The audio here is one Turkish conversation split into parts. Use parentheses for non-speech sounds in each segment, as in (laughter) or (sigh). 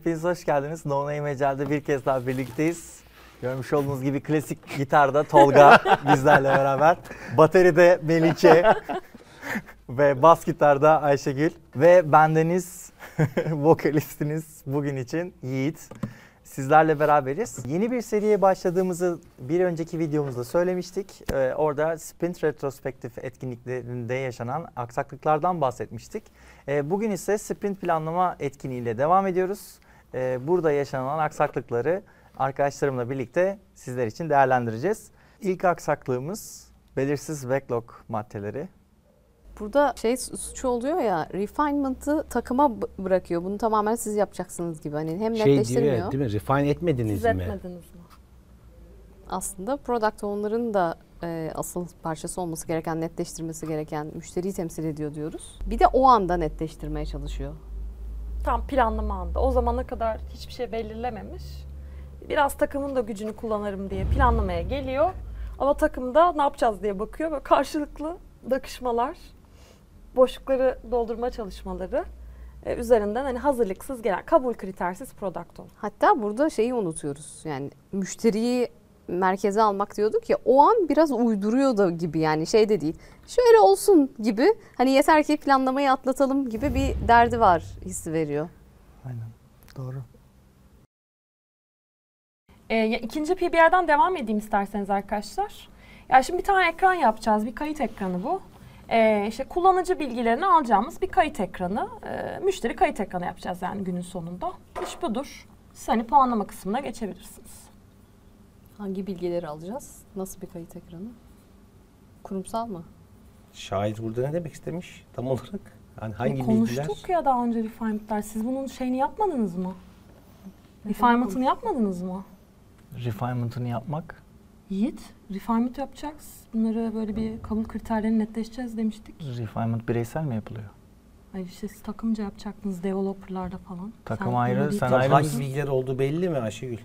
Hepiniz hoş geldiniz. No Name Mecel'de bir kez daha birlikteyiz. Görmüş olduğunuz gibi klasik gitarda Tolga (laughs) bizlerle beraber. Bateride Melike (laughs) ve bas gitarda Ayşegül. Ve bendeniz, (laughs) vokalistiniz bugün için Yiğit. Sizlerle beraberiz. Yeni bir seriye başladığımızı bir önceki videomuzda söylemiştik. Ee, orada Sprint Retrospektif etkinliklerinde yaşanan aksaklıklardan bahsetmiştik. Ee, bugün ise sprint planlama etkinliğiyle devam ediyoruz. Ee, burada yaşanan aksaklıkları arkadaşlarımla birlikte sizler için değerlendireceğiz. İlk aksaklığımız belirsiz backlog maddeleri. Burada şey suçu oluyor ya refinement'ı takıma b- bırakıyor. Bunu tamamen siz yapacaksınız gibi. Hani hem Şey diyor netleştirmiyor. ya, değil mi? Refine etmediniz Siz mi? etmediniz mi? Aslında product owner'ın da e, asıl parçası olması gereken, netleştirmesi gereken müşteriyi temsil ediyor diyoruz. Bir de o anda netleştirmeye çalışıyor. Tam planlama anda. O zamana kadar hiçbir şey belirlememiş. Biraz takımın da gücünü kullanırım diye planlamaya geliyor. Ama takımda ne yapacağız diye bakıyor. Böyle karşılıklı bakışmalar, boşlukları doldurma çalışmaları e, üzerinden hani hazırlıksız gelen, kabul kritersiz product owner. Hatta burada şeyi unutuyoruz. Yani müşteriyi merkeze almak diyorduk ya o an biraz uyduruyor da gibi yani şey de değil. Şöyle olsun gibi hani yeter ki planlamayı atlatalım gibi bir derdi var hissi veriyor. Aynen. Doğru. E, ya ikinci PBR'den devam edeyim isterseniz arkadaşlar. Ya şimdi bir tane ekran yapacağız. Bir kayıt ekranı bu. E, işte kullanıcı bilgilerini alacağımız bir kayıt ekranı. E, müşteri kayıt ekranı yapacağız yani günün sonunda. İş budur. Siz hani puanlama kısmına geçebilirsiniz. Hangi bilgileri alacağız? Nasıl bir kayıt ekranı? Kurumsal mı? Şair burada ne demek istemiş tam olarak? Yani hangi Konuştuk bilgiler? ya daha önce refinement'lar. Siz bunun şeyini yapmadınız mı? Refinement'ını yapmadınız mı? Refinement'ını yapmak. Yiğit, refinement yapacağız. Bunları böyle bir kabul kriterlerini netleşeceğiz demiştik. Refinement bireysel mi yapılıyor? Ay işte siz takımca yapacaktınız developerlarda falan. Takım Sen ayrı, bunu bir- sen Tam ayrı hangi mısın? bilgiler olduğu belli mi Ayşegül?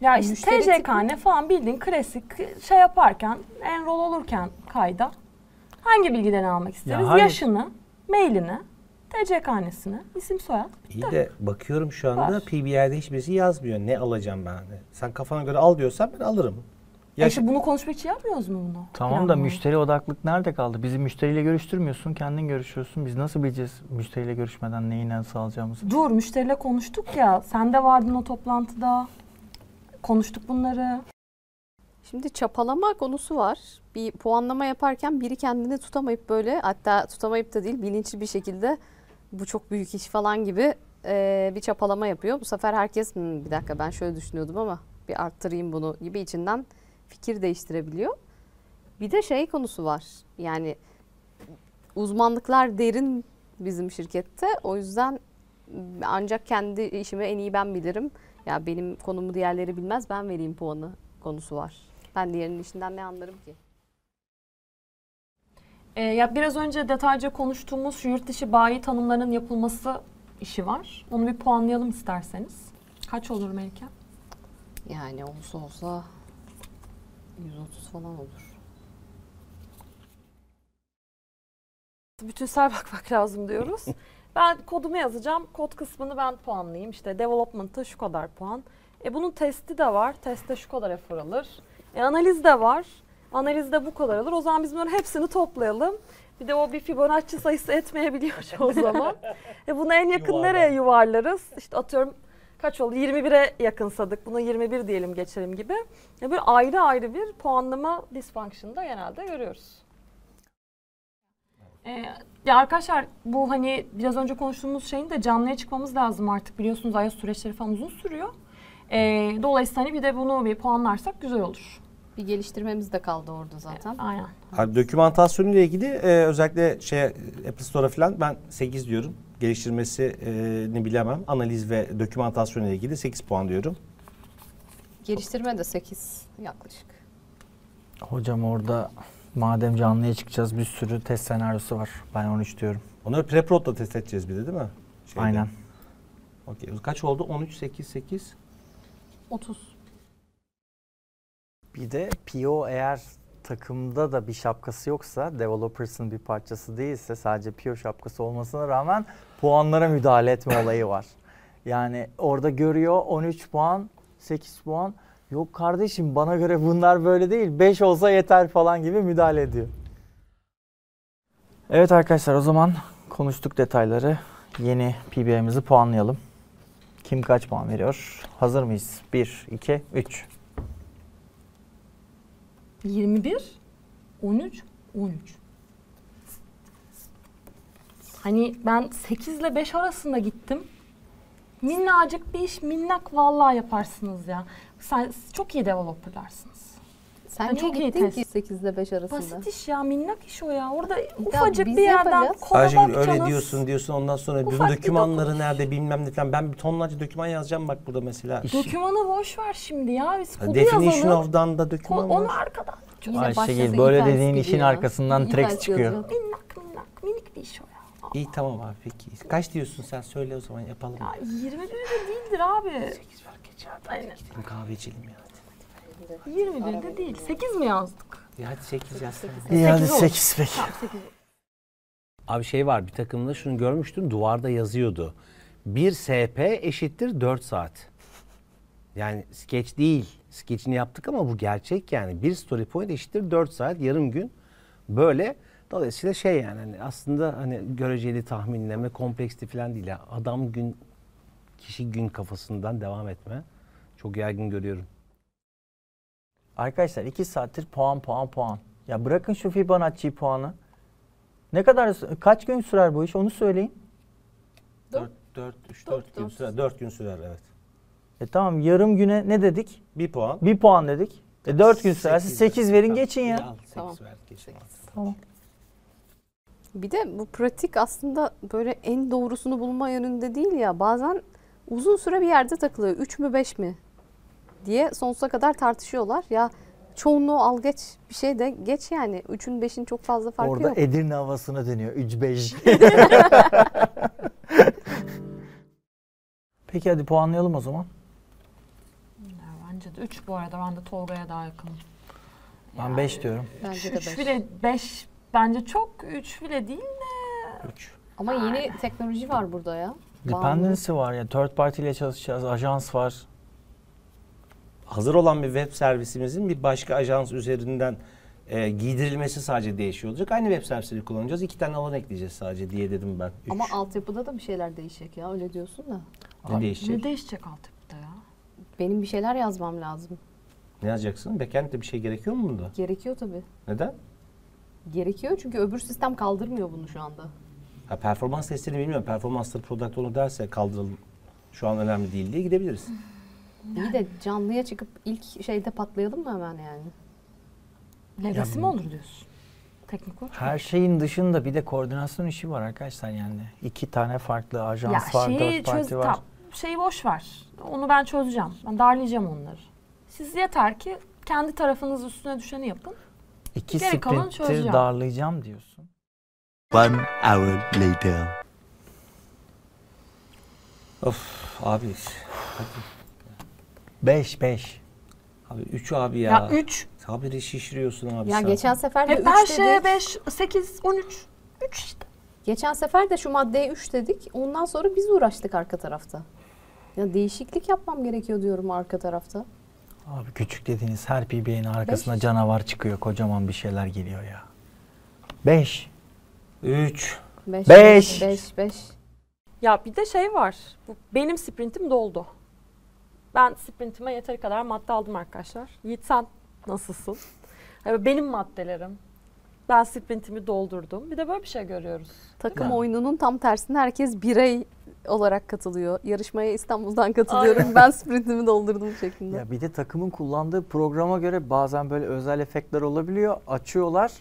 Ya işte Müşteri TCK ne falan bildiğin klasik şey yaparken, enroll olurken kayda hangi bilgilerini almak isteriz? hayır. Yaşını, mailini, TCK'nesini, isim soyad. İyi de bakıyorum şu anda Var. PBR'de hiçbirisi yazmıyor. Ne alacağım ben? Sen kafana göre al diyorsan ben alırım. Ya Yaş- işte bunu konuşmak için yapmıyoruz mu bunu? Tamam da müşteri odaklık nerede kaldı? Bizi müşteriyle görüştürmüyorsun, kendin görüşüyorsun. Biz nasıl bileceğiz müşteriyle görüşmeden neyi nasıl alacağımızı? Dur müşteriyle konuştuk ya. Sen de vardın o toplantıda. Konuştuk bunları. Şimdi çapalama konusu var. Bir puanlama yaparken biri kendini tutamayıp böyle hatta tutamayıp da değil bilinçli bir şekilde bu çok büyük iş falan gibi eee, bir çapalama yapıyor. Bu sefer herkes "Hmm, bir dakika ben şöyle düşünüyordum ama bir arttırayım bunu gibi içinden fikir değiştirebiliyor. Bir de şey konusu var. Yani uzmanlıklar derin bizim şirkette. O yüzden ancak kendi işimi en iyi ben bilirim. Ya benim konumu diğerleri bilmez ben vereyim puanı konusu var. Ben diğerinin işinden ne anlarım ki? Ee, ya biraz önce detaylıca konuştuğumuz şu yurt dışı bayi tanımlarının yapılması işi var. Onu bir puanlayalım isterseniz. Kaç olur Melike? Yani olsa olsa 130 falan olur. Bütünsel bakmak (laughs) lazım diyoruz. Ben kodumu yazacağım. Kod kısmını ben puanlayayım. İşte development'a şu kadar puan. E bunun testi de var. Testte şu kadar efor alır. E analiz de var. Analizde bu kadar alır. O zaman biz bunların hepsini toplayalım. Bir de o bir Fibonacci sayısı etmeyebiliyor çoğu zaman. e bunu en yakın Yuvarlar. nereye yuvarlarız? İşte atıyorum kaç oldu? 21'e yakınsadık. Buna 21 diyelim geçelim gibi. Ya böyle ayrı ayrı bir puanlama dysfunction'da genelde görüyoruz. Ee, ya arkadaşlar bu hani biraz önce konuştuğumuz şeyin de canlıya çıkmamız lazım artık. Biliyorsunuz iOS süreçleri falan uzun sürüyor. Ee, dolayısıyla hani bir de bunu bir puanlarsak güzel olur. Bir geliştirmemiz de kaldı orada zaten. Aynen. Abi dokümantasyonu ile ilgili e, özellikle şey Apple Store'a falan ben 8 diyorum. Geliştirmesini bilemem. Analiz ve dokümantasyon ile ilgili 8 puan diyorum. Geliştirme de 8 yaklaşık. Hocam orada madem canlıya çıkacağız bir sürü test senaryosu var. Ben 13 diyorum. Onları preprod'la test edeceğiz bir de değil mi? Şeyde. Aynen. Okey. Kaç oldu? 13, 8, 8. 30. Bir de PO eğer takımda da bir şapkası yoksa, developers'ın bir parçası değilse, sadece PO şapkası olmasına rağmen puanlara müdahale etme olayı var. Yani orada görüyor 13 puan, 8 puan. Yok kardeşim bana göre bunlar böyle değil. 5 olsa yeter falan gibi müdahale ediyor. Evet arkadaşlar o zaman konuştuk detayları. Yeni PBA'mizi puanlayalım. Kim kaç puan veriyor? Hazır mıyız? 1, 2, 3. 21, 13, 13. Hani ben 8 ile 5 arasında gittim. Minnacık bir iş minnak vallahi yaparsınız ya. Sen çok iyi developerlarsınız. Sen niye çok iyi gittin test- ki 8 ile 5 arasında? Basit iş ya minnak iş o ya. Orada E ufacık bir yerden kola Ayşegül öyle diyorsun diyorsun ondan sonra bütün Ufak bir dokümanları dokunuş. nerede bilmem ne falan. Ben bir tonlarca doküman yazacağım bak burada mesela. Dokümanı boş ver şimdi ya. Biz kodu Definition yazalım. of'dan da Ko- doküman onu arkadan. Yine Ayşegül, böyle dediğin işin ya. arkasından Trex çıkıyor. Minnak minnak minik bir iş o ya. İyi tamam abi peki. Kaç diyorsun sen söyle o zaman yapalım. Ya 21 de değildir abi. 8 var geç abi. Aynen. Gidelim kahve içelim ya. 21 de değil. 8 mi yazdık? Ya hadi 8 yazsana. İyi hadi Sekiz olur. 8 peki. Tamam 8. Abi şey var bir takımda şunu görmüştüm duvarda yazıyordu. 1 SP eşittir 4 saat. Yani skeç değil. Skeçini yaptık ama bu gerçek yani. Bir story point eşittir 4 saat yarım gün. Böyle dolayısıyla şey yani hani aslında hani göreceli tahminleme kompleksli falan değil. ya. Adam gün kişi gün kafasından devam etme. Çok yaygın görüyorum. Arkadaşlar 2 saattir puan puan puan. Ya bırakın şu Fibonacci puanı. Ne kadar kaç gün sürer bu iş onu söyleyin. 4 4 3 4 gün sürer. 4 gün sürer evet. E tamam yarım güne ne dedik? 1 puan. 1 puan dedik. E 4 gün sürerse Sekiz 8 ver. verin Tamam, geçin ya. al, sekiz Tamam. ver, geçin. Tamam. Bir de bu pratik aslında böyle en doğrusunu bulma yönünde değil ya. Bazen uzun süre bir yerde takılıyor. 3 mü 5 mi diye sonsuza kadar tartışıyorlar. Ya çoğunluğu al geç bir şey de geç yani. 3'ün 5'in çok fazla farkı Orada yok. Edirne havasına dönüyor 3-5. (laughs) Peki hadi puanlayalım o zaman. Ya bence de 3 bu arada. Ben de Tolga'ya daha yakınım. Ben 5 diyorum. Bence de 3 5. bile 5 bence çok 3 bile değil de 3. Ama yeni teknoloji var burada ya. Dependency var ya. Third party ile çalışacağız. Ajans var. Hazır olan bir web servisimizin bir başka ajans üzerinden e, giydirilmesi sadece değişiyor olacak. Aynı web servisleri kullanacağız. İki tane alan ekleyeceğiz sadece diye dedim ben. Üç. Ama altyapıda da bir şeyler değişecek ya öyle diyorsun da. ne değişecek? ne değişecek altyapıda ya? Benim bir şeyler yazmam lazım. Ne yazacaksın? Backend'de bir şey gerekiyor mu bunda? Gerekiyor tabii. Neden? Gerekiyor çünkü öbür sistem kaldırmıyor bunu şu anda. Ha, performans testini bilmiyorum. Performansları product onu derse kaldıralım. Şu an önemli değil diye gidebiliriz. İyi de canlıya çıkıp ilk şeyde patlayalım mı hemen yani? Legacy mi olur diyorsun? Teknik olarak. Her şeyin dışında bir de koordinasyon işi var arkadaşlar yani. İki tane farklı ajans ya var, şeyi dört çöz parti var. tamam. Şeyi boş ver. Onu ben çözeceğim. Ben darlayacağım onları. Siz yeter ki kendi tarafınız üstüne düşeni yapın. İki Geri kalan sprinttir çözeceğim. darlayacağım diyorsun. One hour later. Of abi. Hadi. 5 5. Abi 3 abi ya. Ya 3. Haberi şişiriyorsun abi Ya sen. geçen sefer de Hep 3 her dedik. şeye 5, 8, 13. 3 işte. Geçen sefer de şu maddeye 3 dedik. Ondan sonra biz uğraştık arka tarafta. Ya değişiklik yapmam gerekiyor diyorum arka tarafta. Abi küçük dediğiniz her PB'nin arkasına canavar çıkıyor. Kocaman bir şeyler geliyor ya. 5. 3. 5 Beş. 5 5. Ya bir de şey var. Bu benim sprintim doldu. Ben sprintime yeteri kadar madde aldım arkadaşlar. Yiğit sen nasılsın? Yani benim maddelerim. Ben sprintimi doldurdum. Bir de böyle bir şey görüyoruz. Takım oyununun tam tersine herkes birey olarak katılıyor. Yarışmaya İstanbul'dan katılıyorum. ben sprintimi doldurdum şeklinde. Ya bir de takımın kullandığı programa göre bazen böyle özel efektler olabiliyor. Açıyorlar.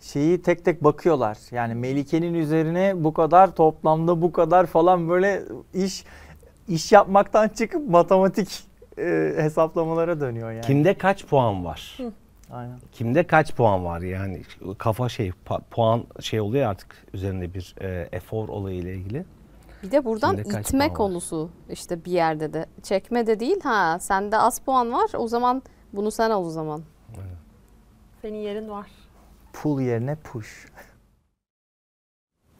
Şeyi tek tek bakıyorlar. Yani Melike'nin üzerine bu kadar toplamda bu kadar falan böyle iş iş yapmaktan çıkıp matematik e, hesaplamalara dönüyor yani. Kimde kaç puan var? Aynen. Kimde kaç puan var yani kafa şey pa- puan şey oluyor artık üzerinde bir e, efor olayı ile ilgili. Bir de buradan kaç itme konusu işte bir yerde de. Çekme de değil. Ha sende az puan var. O zaman bunu sen al o zaman. Senin yerin var. Pull yerine push.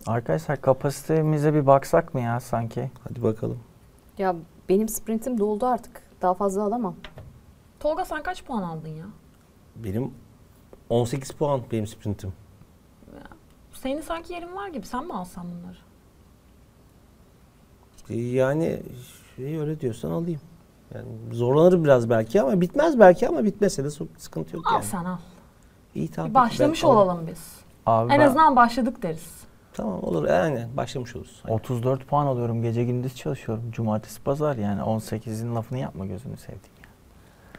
Arkadaşlar kapasitemize bir baksak mı ya sanki? Hadi bakalım. Ya benim sprintim doldu artık. Daha fazla alamam. Tolga sen kaç puan aldın ya? Benim 18 puan benim sprintim. Senin sanki yerin var gibi. Sen mi alsan bunları? Yani şey öyle diyorsan alayım. Yani zorlanırım biraz belki ama bitmez belki ama bitmese de sıkıntı yok Al yani. sen al. İyi tamam. Bir başlamış ben alayım. olalım biz. Abi En ben azından başladık deriz. Tamam olur yani başlamış oluruz. Aynen. 34 puan alıyorum. Gece gündüz çalışıyorum. Cumartesi pazar yani 18'in lafını yapma gözünü seveyim.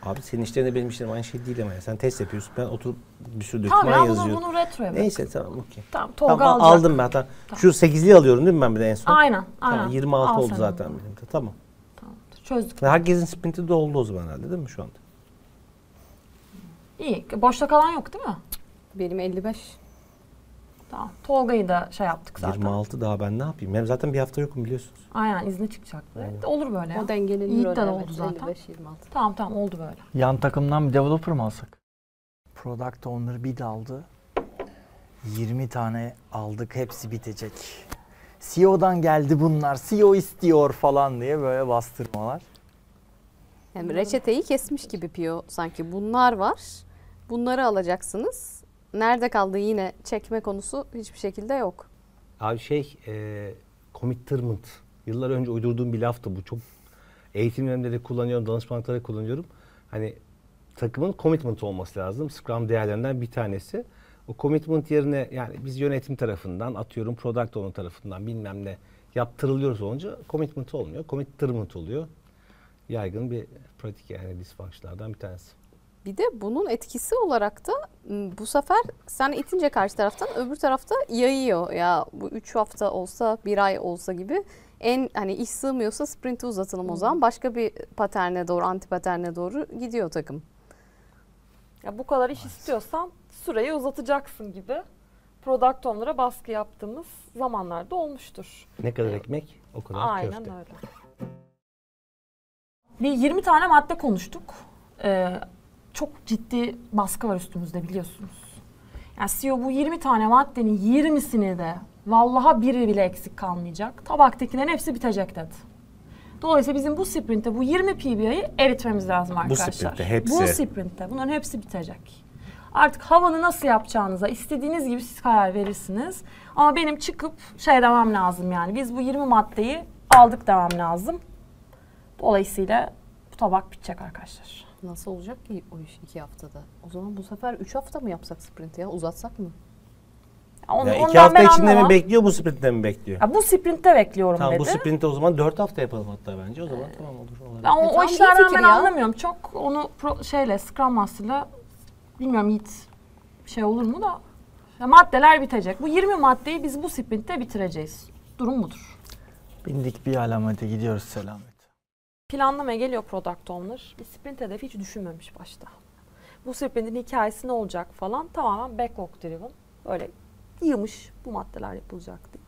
Abi senin işlerine benim işlerim aynı şey değil ama ya. Sen test yapıyorsun. Ben oturup bir sürü Tamam doküman ya bunu, yazıyorum. bunu retroya. Neyse tamam okey. Tamam Tolga Tamam, alacak. aldım ben. Tamam. Tamam. Şu 8'liği alıyorum değil mi ben bir de en son? Aynen. aynen. Tamam 26 Al oldu zaten onu. benim de. Tamam. Tamamdır. Çözdük. Ve Herkesin sprinti doldu o zaman herhalde değil mi şu anda? İyi. Boşta kalan yok değil mi? Benim 55. Tamam. Tolga'yı da şey yaptık zaten. 26 daha ben ne yapayım? Ben zaten bir hafta yokum biliyorsunuz. Aynen izne çıkacaktı. Olur böyle ya. O dengelenir Yiğit de öyle. oldu evet. zaten. 55-26. Tamam tamam oldu böyle. Yan takımdan bir developer mı alsak? Product Owner bir daldı. 20 tane aldık. Hepsi bitecek. CEO'dan geldi bunlar. CEO istiyor falan diye böyle bastırmalar. Yani reçeteyi kesmiş gibi Pio sanki. Bunlar var. Bunları alacaksınız. Nerede kaldı yine çekme konusu hiçbir şekilde yok. Abi şey, e, commitment. Yıllar önce uydurduğum bir laftı bu. Çok eğitimlerimde de kullanıyorum, danışmanlıkta da kullanıyorum. Hani takımın commitment olması lazım. Scrum değerlerinden bir tanesi. O commitment yerine yani biz yönetim tarafından atıyorum product owner tarafından bilmem ne yaptırılıyoruz olunca commitment olmuyor. Commitment oluyor. Yaygın bir pratik yani dysfunctionlardan bir tanesi. Bir de bunun etkisi olarak da bu sefer sen itince karşı taraftan öbür tarafta yayıyor. Ya bu 3 hafta olsa bir ay olsa gibi en hani iş sığmıyorsa sprinti uzatalım o zaman. Başka bir paterne doğru anti paterne doğru gidiyor takım. Ya bu kadar iş istiyorsan süreyi uzatacaksın gibi product owner'a baskı yaptığımız zamanlarda olmuştur. Ne kadar ekmek o kadar Aynen köfte. öyle. Bir 20 tane madde konuştuk. Ee, çok ciddi baskı var üstümüzde biliyorsunuz. Yani CEO bu 20 tane maddenin 20'sini de vallaha biri bile eksik kalmayacak. Tabaktakilerin hepsi bitecek dedi. Dolayısıyla bizim bu sprintte bu 20 PBI'yi eritmemiz lazım arkadaşlar. sprintte hepsi. Bu sprintte bunların hepsi bitecek. Artık havanı nasıl yapacağınıza istediğiniz gibi siz karar verirsiniz. Ama benim çıkıp şey demem lazım yani. Biz bu 20 maddeyi aldık demem lazım. Dolayısıyla bu tabak bitecek arkadaşlar. Nasıl olacak ki o iş 2 haftada? O zaman bu sefer 3 hafta mı yapsak sprinti ya? Uzatsak mı? Onu, Ya ondan iki hafta ben içinde anlamam. mi bekliyor bu sprintte mi bekliyor? Ya bu sprintte bekliyorum Tamam dedi. bu sprintte o zaman 4 hafta yapalım hatta bence. O zaman tamam olur. olabilir. Ben o, E o tamam, iyi işlerden fikir ben ya. anlamıyorum. Çok onu pro, şeyle Scrum Master'la bilmiyorum Yiğit şey olur mu da ya maddeler bitecek. Bu 20 maddeyi biz bu sprintte bitireceğiz. Durum budur. Bindik bir alamete gidiyoruz selamet. Planlamaya geliyor Product Owner. Bir sprint hedefi hiç düşünmemiş başta. Bu sprintin hikayesi ne olacak falan tamamen backlog driven. Böyle yığmış bu maddeler yapılacak diye.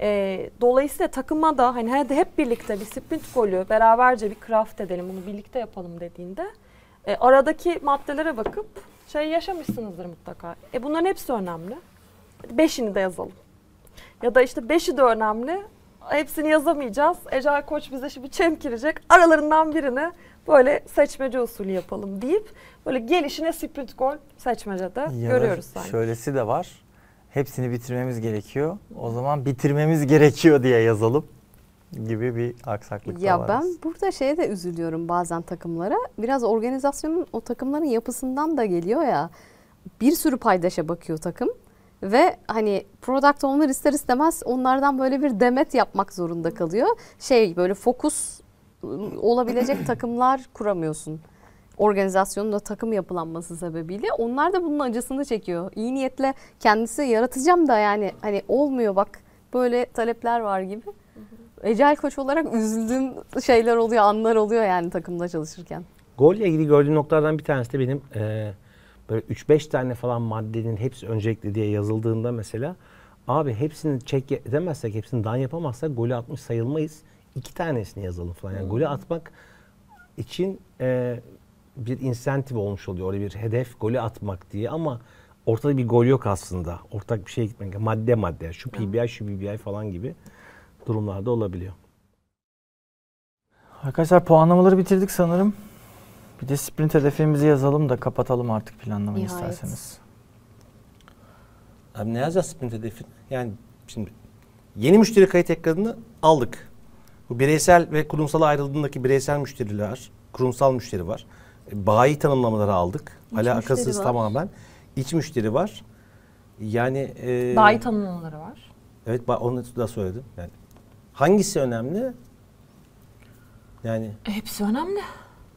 Ee, dolayısıyla takıma da hani hep birlikte bir sprint golü beraberce bir craft edelim bunu birlikte yapalım dediğinde e, aradaki maddelere bakıp şey yaşamışsınızdır mutlaka. E bunların hepsi önemli. Beşini de yazalım. Ya da işte beşi de önemli. Hepsini yazamayacağız. Ecel Koç bize şimdi çemkirecek. Aralarından birini böyle seçmece usulü yapalım deyip böyle gelişine sprint gol seçmecede Ya da görüyoruz sanki. Şöylesi de var. Hepsini bitirmemiz gerekiyor. O zaman bitirmemiz gerekiyor diye yazalım gibi bir aksaklık da Ya var. ben burada şeye de üzülüyorum bazen takımlara. Biraz organizasyonun o takımların yapısından da geliyor ya. Bir sürü paydaşa bakıyor takım. Ve hani product owner ister istemez onlardan böyle bir demet yapmak zorunda kalıyor. Şey böyle fokus ıı, olabilecek (clears throat) takımlar kuramıyorsun. Organizasyonun da takım yapılanması sebebiyle. Onlar da bunun acısını çekiyor. İyi niyetle kendisi yaratacağım da yani hani olmuyor bak böyle talepler var gibi. Ecel koç olarak üzüldüğüm şeyler oluyor, anlar oluyor yani takımda çalışırken. Golle ilgili gördüğüm noktalardan bir tanesi de benim e, böyle 3-5 tane falan maddenin hepsi öncelikli diye yazıldığında mesela abi hepsini check edemezsek, hepsini dan yapamazsak golü atmış sayılmayız. İki tanesini yazalım falan. Yani golü atmak için e, bir insentif olmuş oluyor. Öyle bir hedef golü atmak diye ama ortada bir gol yok aslında. Ortak bir şeye gitmek. Madde madde. Şu PBI, şu PBI falan gibi durumlarda olabiliyor. Arkadaşlar puanlamaları bitirdik sanırım. Bir de sprint hedefimizi yazalım da kapatalım artık planlamayı Nihayet. isterseniz. Abi ne yazacağız sprint hedefini? Yani şimdi yeni müşteri kayıt ekranını aldık. Bu bireysel ve kurumsal ayrıldığındaki bireysel müşteriler, kurumsal müşteri var. E, Bayi tanımlamaları aldık. İç Alakasız tamamen. İç müşteri var. Yani e, Bayi tanımlamaları var. Evet ba- onu da söyledim. Yani hangisi önemli? Yani E, hepsi önemli.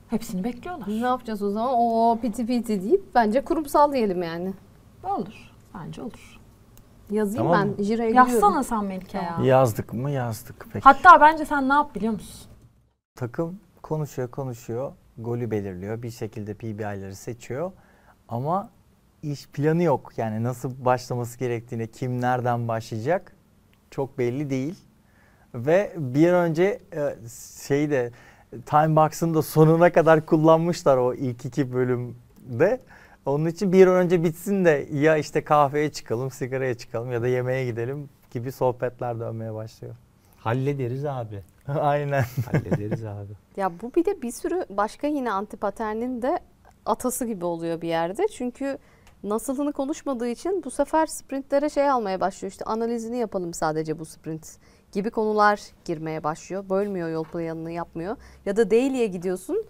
Hepsini bekliyorlar. Ne yapacağız o zaman? O piti piti deyip bence kurumsal diyelim yani. Olur. Bence olur. Yazayım Tamam ben. Jira'ya giriyorum. Yazsana sen Melike ya. Yazdık mı? Yazdık. Peki. Hatta bence sen ne yap biliyor musun? Takım konuşuyor konuşuyor. Golü belirliyor. Bir şekilde PBI'leri seçiyor. Ama iş planı yok. Yani nasıl başlaması gerektiğini, kim nereden başlayacak çok belli değil. Ve bir an önce e, şeyi de Timebox'ın da sonuna kadar kullanmışlar o ilk iki bölümde. Onun için bir an önce bitsin de ya işte kahveye çıkalım, sigaraya çıkalım ya da yemeğe gidelim gibi sohbetler dönmeye başlıyor. Hallederiz abi. (laughs) Aynen. Hallederiz abi. Ya bu bir de bir sürü başka yine antipaternin de atası gibi oluyor bir yerde. Çünkü nasılını konuşmadığı için bu sefer sprintlere şey almaya başlıyor. İşte analizini yapalım sadece bu sprint gibi konular girmeye başlıyor. Bölmüyor yol planını yapmıyor. Ya da daily'e gidiyorsun.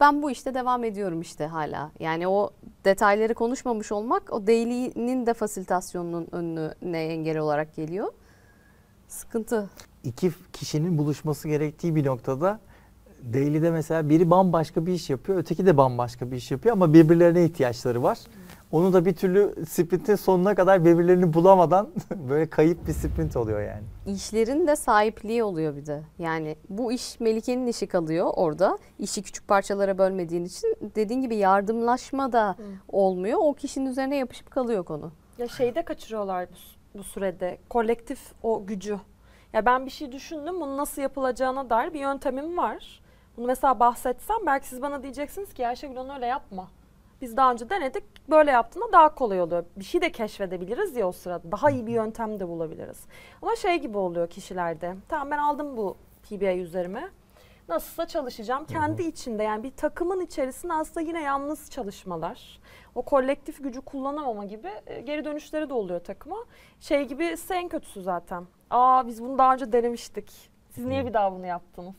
Ben bu işte devam ediyorum işte hala. Yani o detayları konuşmamış olmak o daily'nin de fasilitasyonunun önüne engel olarak geliyor. Sıkıntı. iki kişinin buluşması gerektiği bir noktada Daily'de mesela biri bambaşka bir iş yapıyor, öteki de bambaşka bir iş yapıyor ama birbirlerine ihtiyaçları var. Onu da bir türlü sprintin sonuna kadar birbirlerini bulamadan (laughs) böyle kayıp bir sprint oluyor yani. İşlerin de sahipliği oluyor bir de. Yani bu iş Melike'nin işi kalıyor orada. İşi küçük parçalara bölmediğin için dediğin gibi yardımlaşma da olmuyor. O kişinin üzerine yapışıp kalıyor konu. Ya şeyde kaçırıyorlar bu, bu sürede. Kolektif o gücü. Ya ben bir şey düşündüm. Bunu nasıl yapılacağına dair bir yöntemim var. Bunu mesela bahsetsem belki siz bana diyeceksiniz ki Ayşegül onu öyle yapma. Biz daha önce denedik. Böyle yaptığında daha kolay oluyor. Bir şey de keşfedebiliriz ya o sırada. Daha iyi bir yöntem de bulabiliriz. Ama şey gibi oluyor kişilerde. Tamam ben aldım bu PBI üzerime. Nasılsa çalışacağım. Kendi içinde yani bir takımın içerisinde aslında yine yalnız çalışmalar. O kolektif gücü kullanamama gibi e, geri dönüşleri de oluyor takıma. Şey gibi en kötüsü zaten. Aa biz bunu daha önce denemiştik. Siz niye bir daha bunu yaptınız?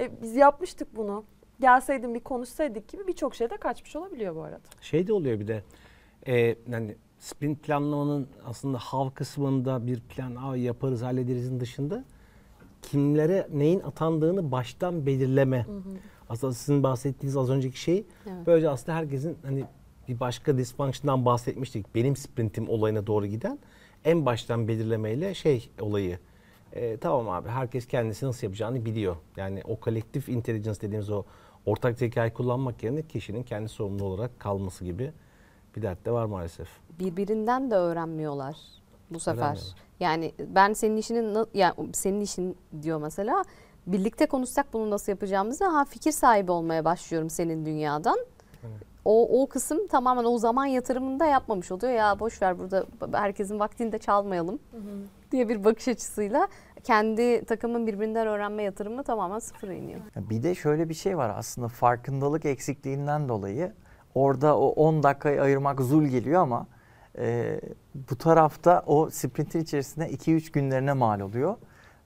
E, biz yapmıştık bunu. Gelseydin bir konuşsaydık gibi birçok şeyde kaçmış olabiliyor bu arada. Şey de oluyor bir de e, yani sprint planlamanın aslında hav kısmında bir plan Aa, yaparız hallederizin dışında kimlere neyin atandığını baştan belirleme. Aslında sizin bahsettiğiniz az önceki şey Evet. böylece aslında herkesin hani bir başka dysfunction'dan bahsetmiştik. Benim sprintim olayına doğru giden en baştan belirlemeyle şey olayı. E, tamam abi herkes kendisi nasıl yapacağını biliyor. Yani o kolektif intelligence dediğimiz o ortak zekayı kullanmak yerine kişinin kendi sorumlu olarak kalması gibi bir dert de var maalesef. Birbirinden de öğrenmiyorlar bu sefer. Yani ben senin işinin yani senin işin diyor mesela. Birlikte konuşsak bunu nasıl yapacağımızı ha fikir sahibi olmaya başlıyorum senin dünyadan. O, o kısım tamamen o zaman yatırımında yapmamış oluyor. Ya boş ver burada herkesin vaktini de çalmayalım diye bir bakış açısıyla kendi takımın birbirinden öğrenme yatırımı tamamen sıfıra iniyor. Bir de şöyle bir şey var aslında farkındalık eksikliğinden dolayı orada o 10 dakikayı ayırmak zul geliyor ama e, bu tarafta o sprintin içerisinde 2-3 günlerine mal oluyor.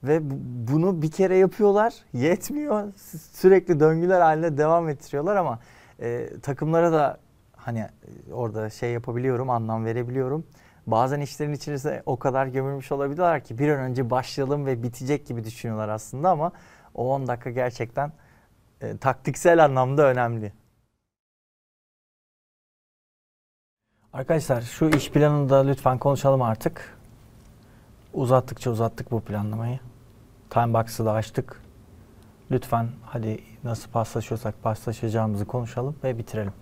Ve bu- bunu bir kere yapıyorlar yetmiyor Sü- sürekli döngüler halinde devam ettiriyorlar ama e, takımlara da hani e, orada şey yapabiliyorum anlam verebiliyorum. Bazen işlerin içerisinde o kadar gömülmüş olabiliyorlar ki bir an önce başlayalım ve bitecek gibi düşünüyorlar aslında ama o 10 dakika gerçekten e, taktiksel anlamda önemli. Arkadaşlar şu iş planını da lütfen konuşalım artık. Uzattıkça uzattık bu planlamayı. Timebox'ı da açtık. Lütfen hadi nasıl paslaşıyorsak paslaşacağımızı konuşalım ve bitirelim.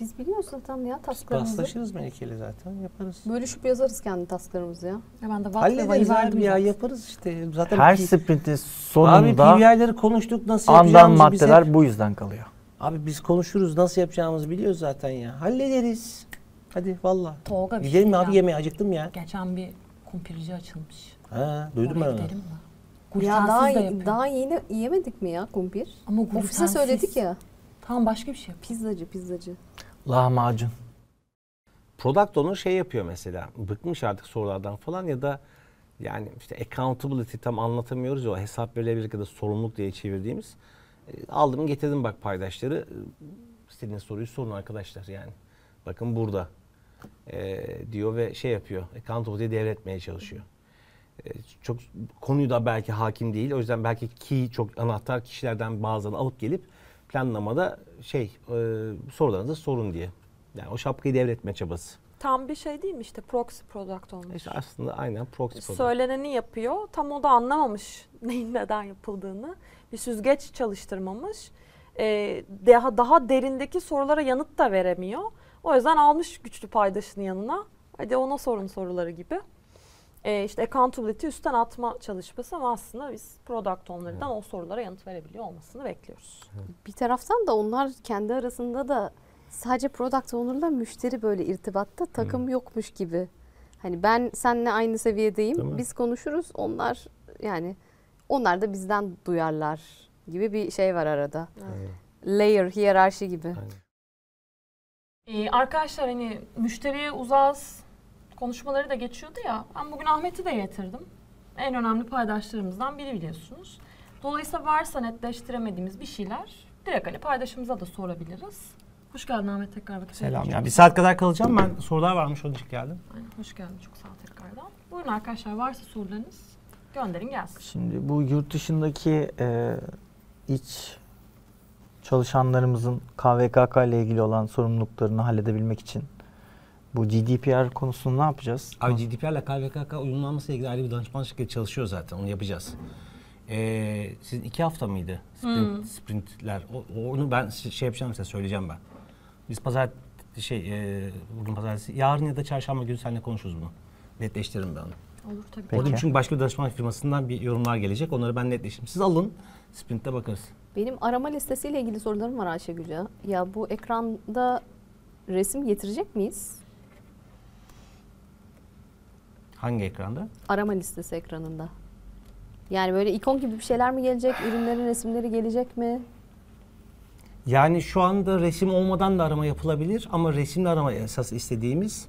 Biz biliyoruz zaten ya tasklarımızı. paslaşırız Melike'yle zaten yaparız. Bölüşüp yazarız kendi tasklarımızı ya. Ya ben de Hallederiz abi ya yaparız işte. Zaten Her P- sprintin Abi sonunda PBI'leri konuştuk nasıl andan yapacağımızı biz maddeler hep- bu yüzden kalıyor. Abi biz konuşuruz nasıl yapacağımızı biliyoruz zaten ya. Hallederiz. Hadi valla. Tolga bir Gidelim mi şey abi diyeceğim. yemeğe acıktım ya. Geçen bir kumpirci açılmış. Ha, duydum ben Oraya onu. gidelim mi? Ya daha, de yapıyor. daha yeni yiyemedik mi ya kumpir? Ama Ofise söyledik ya. Tamam başka bir şey. Pizzacı pizzacı. Lahmacun. Product owner şey yapıyor mesela. Bıkmış artık sorulardan falan ya da yani işte accountability tam anlatamıyoruz ya o hesap verilebilirlik ya da sorumluluk diye çevirdiğimiz. E, aldım getirdim bak paydaşları. E, İstediğiniz soruyu sorun arkadaşlar yani. Bakın burada e, diyor ve şey yapıyor. Accountability'yi devretmeye çalışıyor. E, çok konuyu da belki hakim değil. O yüzden belki key çok anahtar kişilerden bazılarını alıp gelip planlamada şey e, sorularınızı sorun diye. Yani o şapkayı devretme çabası. Tam bir şey değil mi işte proxy product olmuş. İşte aslında aynen proxy product. Söyleneni yapıyor. Tam o da anlamamış (laughs) neyin neden yapıldığını. Bir süzgeç çalıştırmamış. Ee, daha, daha derindeki sorulara yanıt da veremiyor. O yüzden almış güçlü paydaşını yanına. Hadi ona sorun soruları gibi. Ee, işte accountability üstten atma çalışması ama aslında biz product owner'dan o sorulara yanıt verebiliyor olmasını bekliyoruz. Bir taraftan da onlar kendi arasında da sadece product owner'la müşteri böyle irtibatta takım yokmuş gibi. Hani ben seninle aynı seviyedeyim. Biz konuşuruz. Onlar yani onlar da bizden duyarlar gibi bir şey var arada. Layer, hiyerarşi gibi. Aynen. Ee, arkadaşlar hani müşteriye uzağız konuşmaları da geçiyordu ya. Ben bugün Ahmet'i de getirdim. En önemli paydaşlarımızdan biri biliyorsunuz. Dolayısıyla varsa netleştiremediğimiz bir şeyler direkt hani paydaşımıza da sorabiliriz. Hoş geldin Ahmet tekrar vakit Selam ya. Bir saat kadar kalacağım. Ben sorular varmış onun için geldim. Aynen, hoş geldin çok sağ ol tekrardan. Buyurun arkadaşlar varsa sorularınız gönderin gelsin. Şimdi bu yurt dışındaki e, iç çalışanlarımızın KVKK ile ilgili olan sorumluluklarını halledebilmek için bu GDPR konusunu ne yapacağız? Abi GDPR ile KVKK uyumlanmasıyla ilgili ayrı bir danışman şirketi çalışıyor zaten. Onu yapacağız. Ee, sizin iki hafta mıydı? Sprint, Sprintler. O, onu ben şey yapacağım size söyleyeceğim ben. Biz pazar şey e, bugün pazartesi yarın ya da çarşamba günü seninle konuşuruz bunu. Netleştiririm ben onu. Olur tabii. Peki. Orada çünkü başka bir danışman firmasından bir yorumlar gelecek. Onları ben netleştireyim. Siz alın. Sprint'te bakarız. Benim arama listesiyle ilgili sorularım var Ayşegül ya. Ya bu ekranda resim getirecek miyiz? Hangi ekranda? Arama listesi ekranında. Yani böyle ikon gibi bir şeyler mi gelecek? Ürünlerin resimleri gelecek mi? Yani şu anda resim olmadan da arama yapılabilir ama resimle arama esas istediğimiz.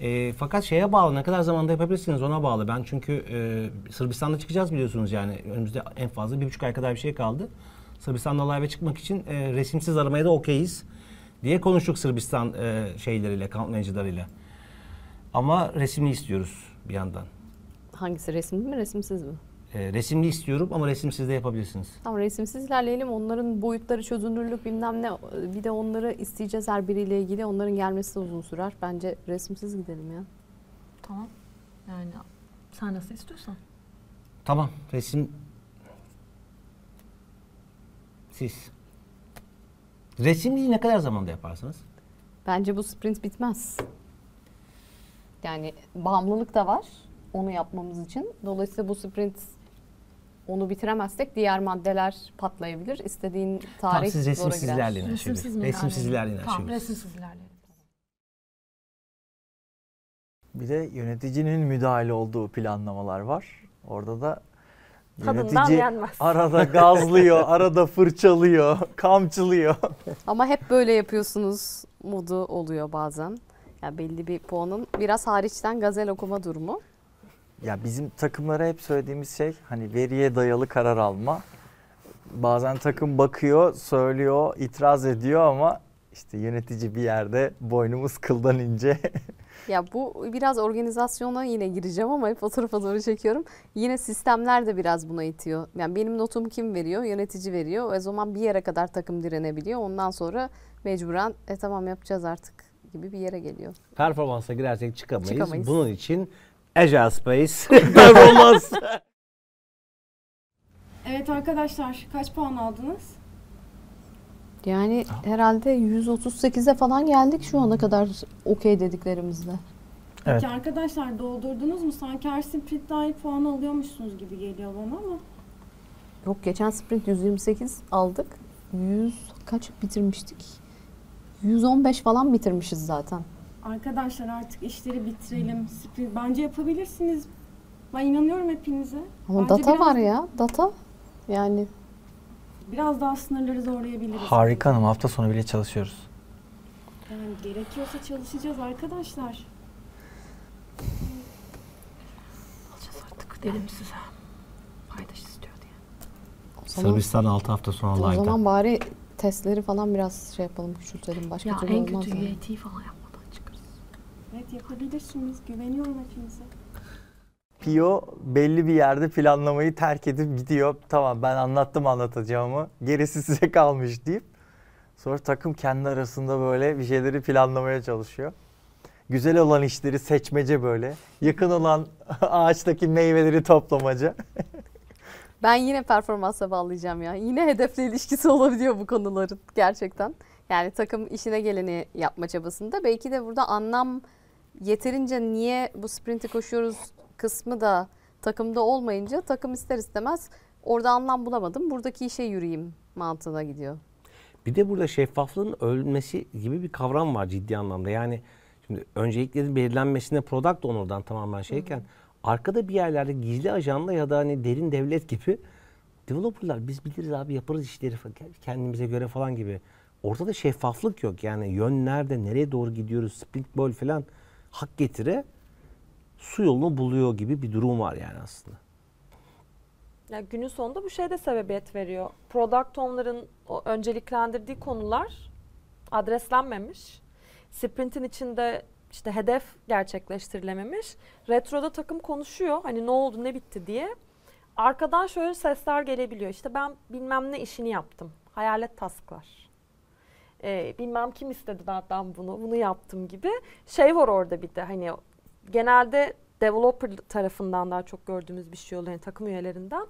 E, fakat şeye bağlı ne kadar zamanda yapabilirsiniz ona bağlı. Ben çünkü e, Sırbistan'da çıkacağız biliyorsunuz yani önümüzde en fazla bir buçuk ay kadar bir şey kaldı. Sırbistan'da live'e çıkmak için e, resimsiz aramaya da okeyiz diye konuştuk Sırbistan e, şeyleriyle, account manager'larıyla. Ama resimli istiyoruz bir yandan. Hangisi resimli mi resimsiz mi? E, resimli istiyorum ama resimsiz de yapabilirsiniz. Tamam resimsiz ilerleyelim. Onların boyutları çözünürlük bilmem ne. Bir de onları isteyeceğiz her biriyle ilgili. Onların gelmesi de uzun sürer. Bence resimsiz gidelim ya. Tamam. Yani sen nasıl istiyorsan. Tamam resim siz. Resimliyi ne kadar zamanda yaparsınız? Bence bu sprint bitmez. Yani bağımlılık da var onu yapmamız için. Dolayısıyla bu sprint onu bitiremezsek diğer maddeler patlayabilir. İstediğin Tamam tarih siz zora resimsiz girer. ilerleyin Ayşegül. Resimsiz mi Resimsiz ilerleyin Tamam resimsiz ilerleyelim. Bir de yöneticinin müdahale olduğu planlamalar var. Orada da Tadından yönetici yenmez. arada gazlıyor, (laughs) arada fırçalıyor, (laughs) kamçılıyor. Ama hep böyle yapıyorsunuz modu oluyor bazen. Ya belli bir puanın biraz hariçten gazel okuma durumu. Ya bizim takımlara hep söylediğimiz şey hani veriye dayalı karar alma. Bazen takım bakıyor, söylüyor, itiraz ediyor ama işte yönetici bir yerde boynumuz kıldan ince. (laughs) Ya bu biraz organizasyona yine gireceğim ama hep o tarafa doğru çekiyorum. Yine sistemler de biraz buna itiyor. Yani benim notumu kim veriyor? Yönetici veriyor. O zaman bir yere kadar takım direnebiliyor. Ondan sonra mecburen e tamam yapacağız artık gibi bir yere geliyor. Performansa girersek çıkamayız. Çıkamayız. Bunun için Agile (laughs) Space performans. Evet arkadaşlar kaç puan aldınız? Yani herhalde 138'e falan geldik şu ana kadar okey dediklerimizde. Evet. Peki arkadaşlar doldurdunuz mu? Sanki her sprint dahi puan alıyormuşsunuz gibi geliyor bana ama. Yok geçen sprint 128 aldık. 100 kaç bitirmiştik? 115 falan bitirmişiz zaten. Arkadaşlar artık işleri bitirelim. Sprint bence yapabilirsiniz. Ben inanıyorum hepinize. Ama Bence data biraz- var ya. Data. Yani Biraz daha sınırları zorlayabiliriz. Harika hanım hafta sonu bile çalışıyoruz. Yani gerekiyorsa çalışacağız arkadaşlar. Alacağız artık dedim size. Paydaş istiyor diye. Sırbistan 6 hafta sonra o live'da. zaman bari testleri falan biraz şey yapalım, küçültelim. Başka Ya türlü en olmaz kötü yani. UAT falan yapmadan çıkarız. Evet yapabilirsiniz. Güveniyorum hepinize. Pio belli bir yerde planlamayı terk edip gidiyor. Tamam ben anlattım anlatacağımı. Gerisi (laughs) size kalmış deyip sonra takım kendi arasında böyle bir şeyleri planlamaya çalışıyor. Güzel olan işleri seçmece böyle. Yakın olan (laughs) ağaçtaki meyveleri toplamaca. (laughs) Ben yine performansa bağlayacağım ya. Yine hedefle ilişkisi (laughs) olabiliyor bu konuların gerçekten. Yani takım işine geleni yapma çabasında. Belki de burada anlam yeterince niye bu sprinti koşuyoruz kısmı da takımda olmayınca takım ister istemez orada anlam bulamadım. Buradaki işe yürüyeyim mantığına gidiyor. Bir de burada şeffaflığın ölmesi gibi bir kavram var ciddi anlamda. Yani şimdi önceliklerin belirlenmesine product owner'dan tamamen şeyken arkada bir yerlerde gizli ajanla ya da hani derin devlet gibi (laughs) developerlar biz biliriz abi yaparız işleri kendimize göre falan gibi. Ortada şeffaflık yok. Yani yön nerede, nereye doğru gidiyoruz, sprint ball falan hak getire su yolunu buluyor gibi bir durum var yani aslında. Ya günün sonunda bu şey de sebebiyet veriyor. Product owner'ın önceliklendirdiği konular adreslenmemiş. Sprint'in içinde işte hedef gerçekleştirilememiş. Retro'da takım konuşuyor. Hani ne oldu, ne bitti diye. Arkadan şöyle sesler gelebiliyor. İşte ben bilmem ne işini yaptım. Hayalet tasklar. Ee, bilmem kim istedi benden bunu, bunu yaptım gibi. Şey var orada bir de hani genelde developer tarafından daha çok gördüğümüz bir şey oluyor yani takım üyelerinden.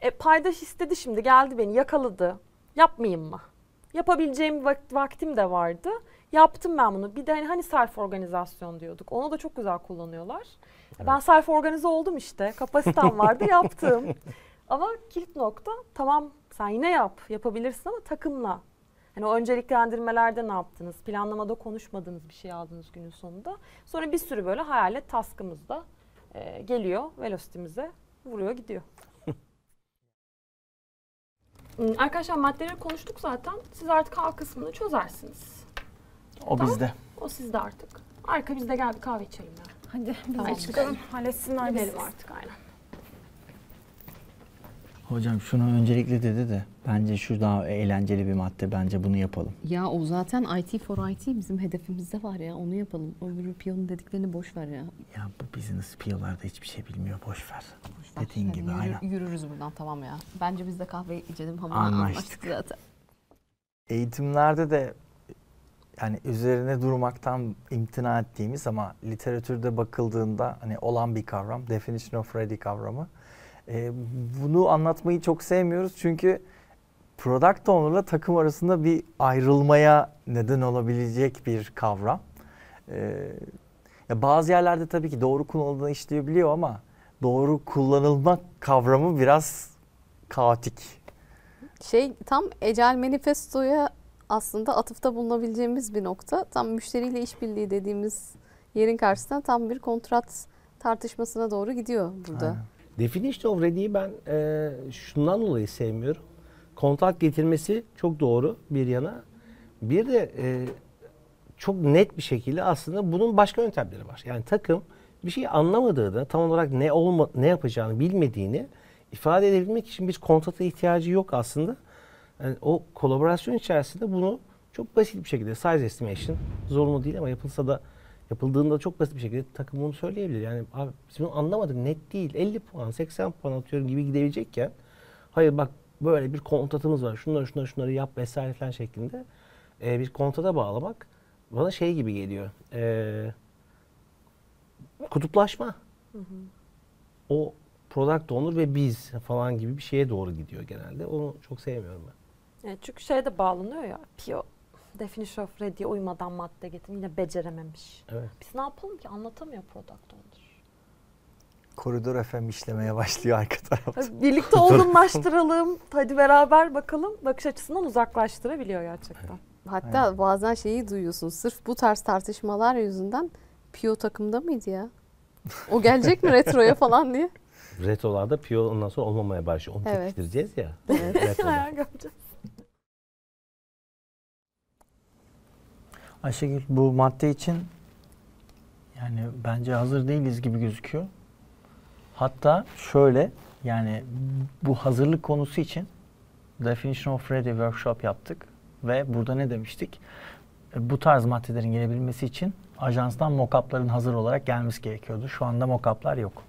E, paydaş istedi şimdi geldi beni yakaladı. Yapmayayım mı? Yapabileceğim vak- vaktim de vardı. Yaptım ben bunu. Bir de hani, hani self organizasyon diyorduk. Onu da çok güzel kullanıyorlar. Ben self organize oldum işte. Kapasitem vardı (laughs) yaptım. Ama kilit nokta tamam sen yine yap. Yapabilirsin ama takımla. Hani o önceliklendirmelerde ne yaptınız? Planlamada konuşmadığınız bir şey aldınız günün sonunda. Sonra bir sürü böyle hayalet taskımız da e, geliyor velocity'mize vuruyor gidiyor. (laughs) Hmm, Arkadaşlar maddeleri konuştuk zaten. Siz artık A kısmını çözersiniz. O bizde. O sizde artık. Arka bizde gel bir kahve içelim ya. Hadi biz Tamam, de çıkalım. Halletsinler bizi. Gidelim artık aynen. Hocam şunu öncelikle dedi de bence şu daha eğlenceli bir madde. Bence bunu yapalım. Ya o zaten IT for IT bizim hedefimizde var ya onu yapalım. Öbürü piyonun dediklerini boş ver ya. Ya bu business PO'larda hiçbir şey bilmiyor. Boş ver. Boş ver. Dediğin Hadi gibi yürü- aynen. Yürürüz buradan tamam ya. Bence biz de kahve içelim ama Anlaştık. anlaştık zaten. Eğitimlerde de yani üzerine durmaktan imtina ettiğimiz ama literatürde bakıldığında hani olan bir kavram. Definition of ready kavramı. Ee, bunu anlatmayı çok sevmiyoruz çünkü product owner'la takım arasında bir ayrılmaya neden olabilecek bir kavram. Ee, ya bazı yerlerde tabii ki doğru kullanıldığını işleyebiliyor ama doğru kullanılmak kavramı biraz kaotik. Şey tam Ecel Manifesto'ya aslında atıfta bulunabileceğimiz bir nokta. Tam müşteriyle işbirliği dediğimiz yerin karşısında tam bir kontrat tartışmasına doğru gidiyor burada. Aynen. Definition of Ready'yi ben e, şundan dolayı sevmiyorum. Kontrat getirmesi çok doğru bir yana. Bir de e, çok net bir şekilde aslında bunun başka yöntemleri var. Yani takım bir şey anlamadığını, tam olarak ne olma, ne yapacağını bilmediğini ifade edebilmek için bir kontrata ihtiyacı yok aslında. Yani o kolaborasyon içerisinde bunu çok basit bir şekilde size estimation zorunlu değil ama yapılsa da yapıldığında çok basit bir şekilde takım bunu söyleyebilir. Yani abi biz bunu anlamadık net değil 50 puan 80 puan atıyorum gibi gidebilecekken hayır bak böyle bir kontratımız var şunları şunları şunları yap vesaire falan şeklinde e, bir kontrata bağlamak bana şey gibi geliyor. E, kutuplaşma. O product owner ve biz falan gibi bir şeye doğru gidiyor genelde. Onu çok sevmiyorum ben. Yani çünkü şeye de bağlanıyor ya. PO Definition of Ready'ye uymadan madde getir. Yine becerememiş. Evet. Biz ne yapalım ki? Anlatamıyor product owner. Koridor FM işlemeye başlıyor arka tarafta. Birlikte olgunlaştıralım. Hadi beraber bakalım. Bakış açısından uzaklaştırabiliyor gerçekten. Hatta bazen şeyi duyuyorsun. Sırf bu tarz tartışmalar yüzünden Pio takımda mıydı ya? O gelecek mi retroya (laughs) falan diye. Retrolarda piyo ondan sonra olmamaya başlıyor. Onu Evet. ya. Evet. Retroda. Hayal göreceğiz. Ayşegül bu madde için yani bence hazır değiliz gibi gözüküyor. Hatta şöyle yani bu hazırlık konusu için Definition of Ready workshop yaptık ve burada ne demiştik? E, Bu tarz maddelerin gelebilmesi için ajanstan mock-up'ların hazır olarak gelmesi gerekiyordu. Şu anda mock-up'lar yok.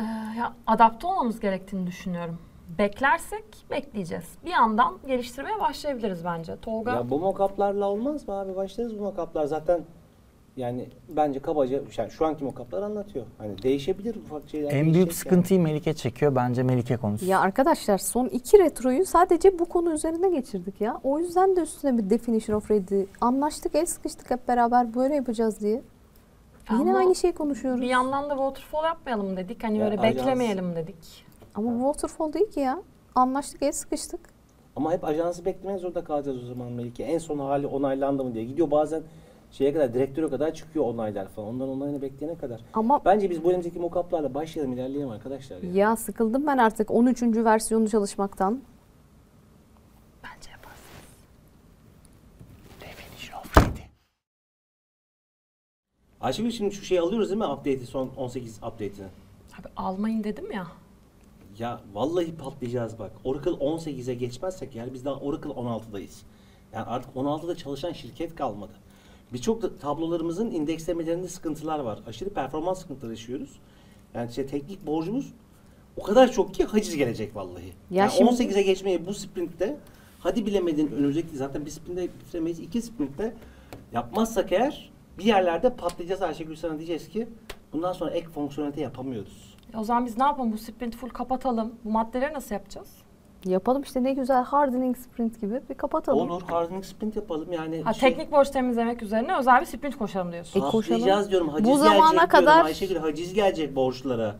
Ee, ya adapte olmamız gerektiğini düşünüyorum. Beklersek bekleyeceğiz. Bir yandan geliştirmeye başlayabiliriz bence. Tolga Ya bu mockup'larla olmaz mı abi? Başlarız bu mockup'lar zaten yani bence kabaca yani şu anki mockup'lar anlatıyor. Hani değişebilir ufak şeyler. En büyük sıkıntıyı Melike çekiyor. Bence Melike konusu. Ya arkadaşlar son iki retroyu sadece bu konu üzerine geçirdik ya. O yüzden de üstüne bir definition of ready. Anlaştık, el sıkıştık hep beraber böyle yapacağız diye. Yine Ama aynı şeyi konuşuyoruz. bir yandan da waterfall yapmayalım dedik. Hani Ya böyle ajans- beklemeyelim dedik. Ama bu waterfall değil ki ya. Anlaştık, el sıkıştık. Ama hep ajansı beklemek zorunda kalacağız o zaman Melike. En son hali onaylandı mı diye. Gidiyor bazen şeye kadar direktöre kadar çıkıyor onaylar falan. Ondan onayını bekleyene kadar. Ama Bence biz bu önümüzdeki mockup'larla başlayalım ilerleyelim arkadaşlar ya. ya sıkıldım ben artık 13. versiyonu çalışmaktan. Bence yaparız. Definition of Ready. Ayşegül şimdi şu şeyi alıyoruz değil mi update'i son 18 update'ini? Abi almayın dedim ya. Ya vallahi patlayacağız bak. Oracle 18'e geçmezsek yani biz daha Oracle 16'dayız. Yani artık 16'da çalışan şirket kalmadı. Birçok tablolarımızın indekslemelerinde sıkıntılar var. Aşırı performans sıkıntıları yaşıyoruz. Yani işte teknik borcumuz o kadar çok ki haciz gelecek vallahi. Ya yani şimdi- 18'e geçmeyi bu sprintte hadi bilemedin önümüzdeki zaten bir sprintte bitiremeyiz. iki sprintte yapmazsak eğer bir yerlerde patlayacağız Ayşegül sana diyeceğiz ki bundan sonra ek fonksiyonelite yapamıyoruz. O zaman biz ne yapalım? Bu sprint full kapatalım. Bu maddeleri nasıl yapacağız? Yapalım işte ne güzel hardening sprint gibi bir kapatalım. Olur hardening sprint yapalım yani. Ha, şey- teknik borç temizlemek üzerine özel bir sprint koşalım diyorsun. E, koşalım. Diyorum. Haciz Bu zamana gelecek kadar- diyorum. Ayşegül haciz gelecek borçlara.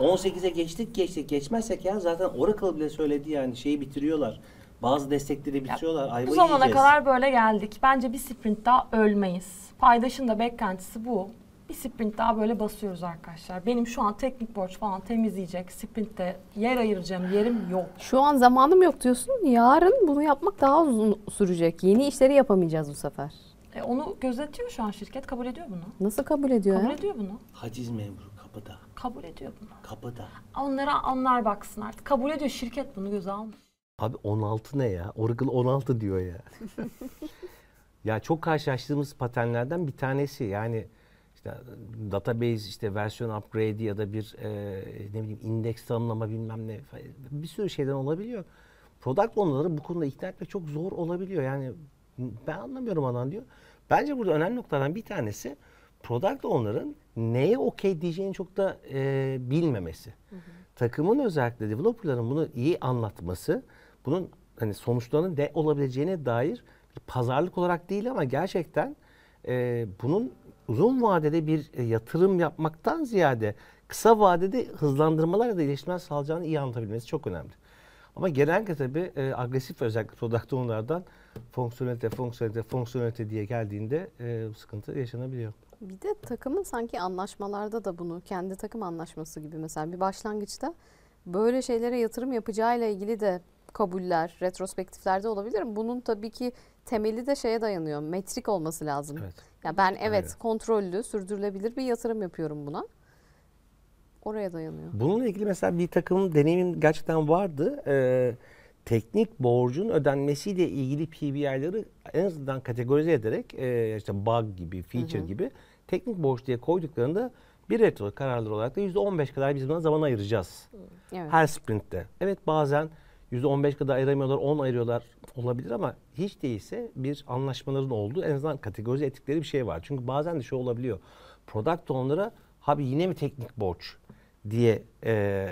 18'e geçtik geçtik. Geçmezsek ya zaten Oracle bile söyledi yani şeyi bitiriyorlar. Bazı destekleri bitiriyorlar. Ayva Bu zamana yiyeceğiz. kadar böyle geldik. Bence bir sprint daha ölmeyiz. Paydaşın da beklentisi bu. Bir sprint daha böyle basıyoruz arkadaşlar. Benim şu an teknik borç falan temizleyecek sprintte yer ayıracağım yerim yok. Şu an zamanım yok diyorsun. Yarın bunu yapmak daha uzun sürecek. Yeni işleri yapamayacağız bu sefer. E, onu gözetiyor şu an şirket. Kabul ediyor bunu. Nasıl kabul ediyor Kabul ya? ediyor bunu. Haciz memuru kapıda. Kabul ediyor bunu. Kapıda. Onlara anlar baksın artık. Kabul ediyor şirket bunu göze almış. Abi 16 ne ya? Oracle 16 diyor ya. (laughs) ya çok karşılaştığımız paternlerden bir tanesi. Yani işte database işte versiyon upgrade ya da bir e, ne bileyim indeks tanımlama bilmem ne falan. bir sürü şeyden olabiliyor. Product owner'ları bu konuda ikna etmek çok zor olabiliyor. Yani ben anlamıyorum anan diyor. Bence burada önemli noktalardan bir tanesi product owner'ın neye okey diyeceğini çok da e, bilmemesi. Takımın özellikle developerların bunu iyi anlatması, bunun hani sonuçlarının ne olabileceğine dair bir pazarlık olarak değil ama gerçekten e, bunun uzun vadede bir e, yatırım yapmaktan ziyade kısa vadede hızlandırmalar ya da iyileşmeler sağlayacağını iyi anlatabilmesi çok önemli. Ama genellikle tabii e, agresif özellikle product owner'lardan fonksiyonelite, fonksiyonelite, fonksiyonelite diye geldiğinde e, sıkıntı yaşanabiliyor. Bir de takımın sanki anlaşmalarda da bunu kendi takım anlaşması gibi mesela bir başlangıçta böyle şeylere yatırım yapacağıyla ilgili de kabuller, retrospektiflerde olabilir mi? Bunun tabii ki temeli de şeye dayanıyor. Metrik olması lazım. Evet. Ya ben evet Aynen. kontrollü, sürdürülebilir bir yatırım yapıyorum buna. Oraya dayanıyor. Bununla ilgili mesela bir takım deneyimim gerçekten vardı. Ee, teknik borcun ödenmesiyle ilgili PBI'ları en azından kategorize ederek e, işte bug gibi, feature gibi teknik borç diye koyduklarında bir retro kararları olarak da %15 kadar biz buna zaman ayıracağız. Evet. Her sprintte. Evet bazen %15 kadar ayıramıyorlar, 10 ayırıyorlar olabilir ama hiç değilse bir anlaşmaların olduğu en azından kategorize ettikleri bir şey var. Çünkü bazen de şu olabiliyor. Product owner'a abi yine mi teknik borç diye e,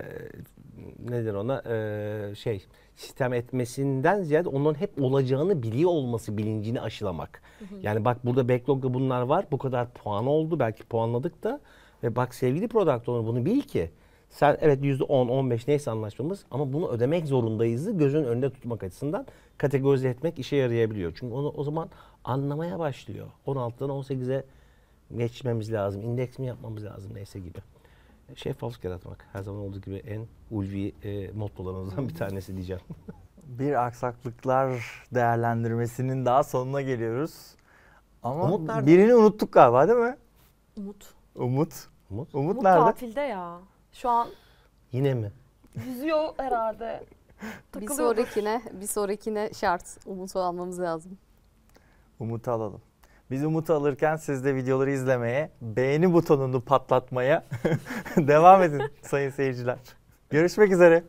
nedir ona e, şey sistem etmesinden ziyade onların hep olacağını biliyor olması bilincini aşılamak. Yani bak burada backlog'da bunlar var. Bu kadar puan oldu. Belki puanladık da. Ve bak sevgili product owner bunu bil ki sen evet %10, 15 neyse anlaşmamız ama bunu ödemek zorundayızı gözün önünde tutmak açısından kategorize etmek işe yarayabiliyor. Çünkü onu o zaman anlamaya başlıyor. 16'dan 18'e geçmemiz lazım, indeks mi yapmamız lazım neyse gibi. Şeffaflık yaratmak her zaman olduğu gibi en ulvi e, mottolarımızdan bir tanesi diyeceğim. (laughs) Bir aksaklıklar değerlendirmesinin daha sonuna geliyoruz. Ama Umut nerede? birini unuttuk galiba değil mi? Umut. Umut. Umut. Umut Umut nerede? tatilde ya. Şu an Yine mi? yüzüyor herhalde. (laughs) Bir Takılıyordur. sonrakine, bir sonrakine şart. Umut'u almamız lazım. Umut'u alalım. Biz Umut'u alırken siz de videoları izlemeye, beğeni butonunu patlatmaya (laughs) devam edin sayın seyirciler. Görüşmek üzere.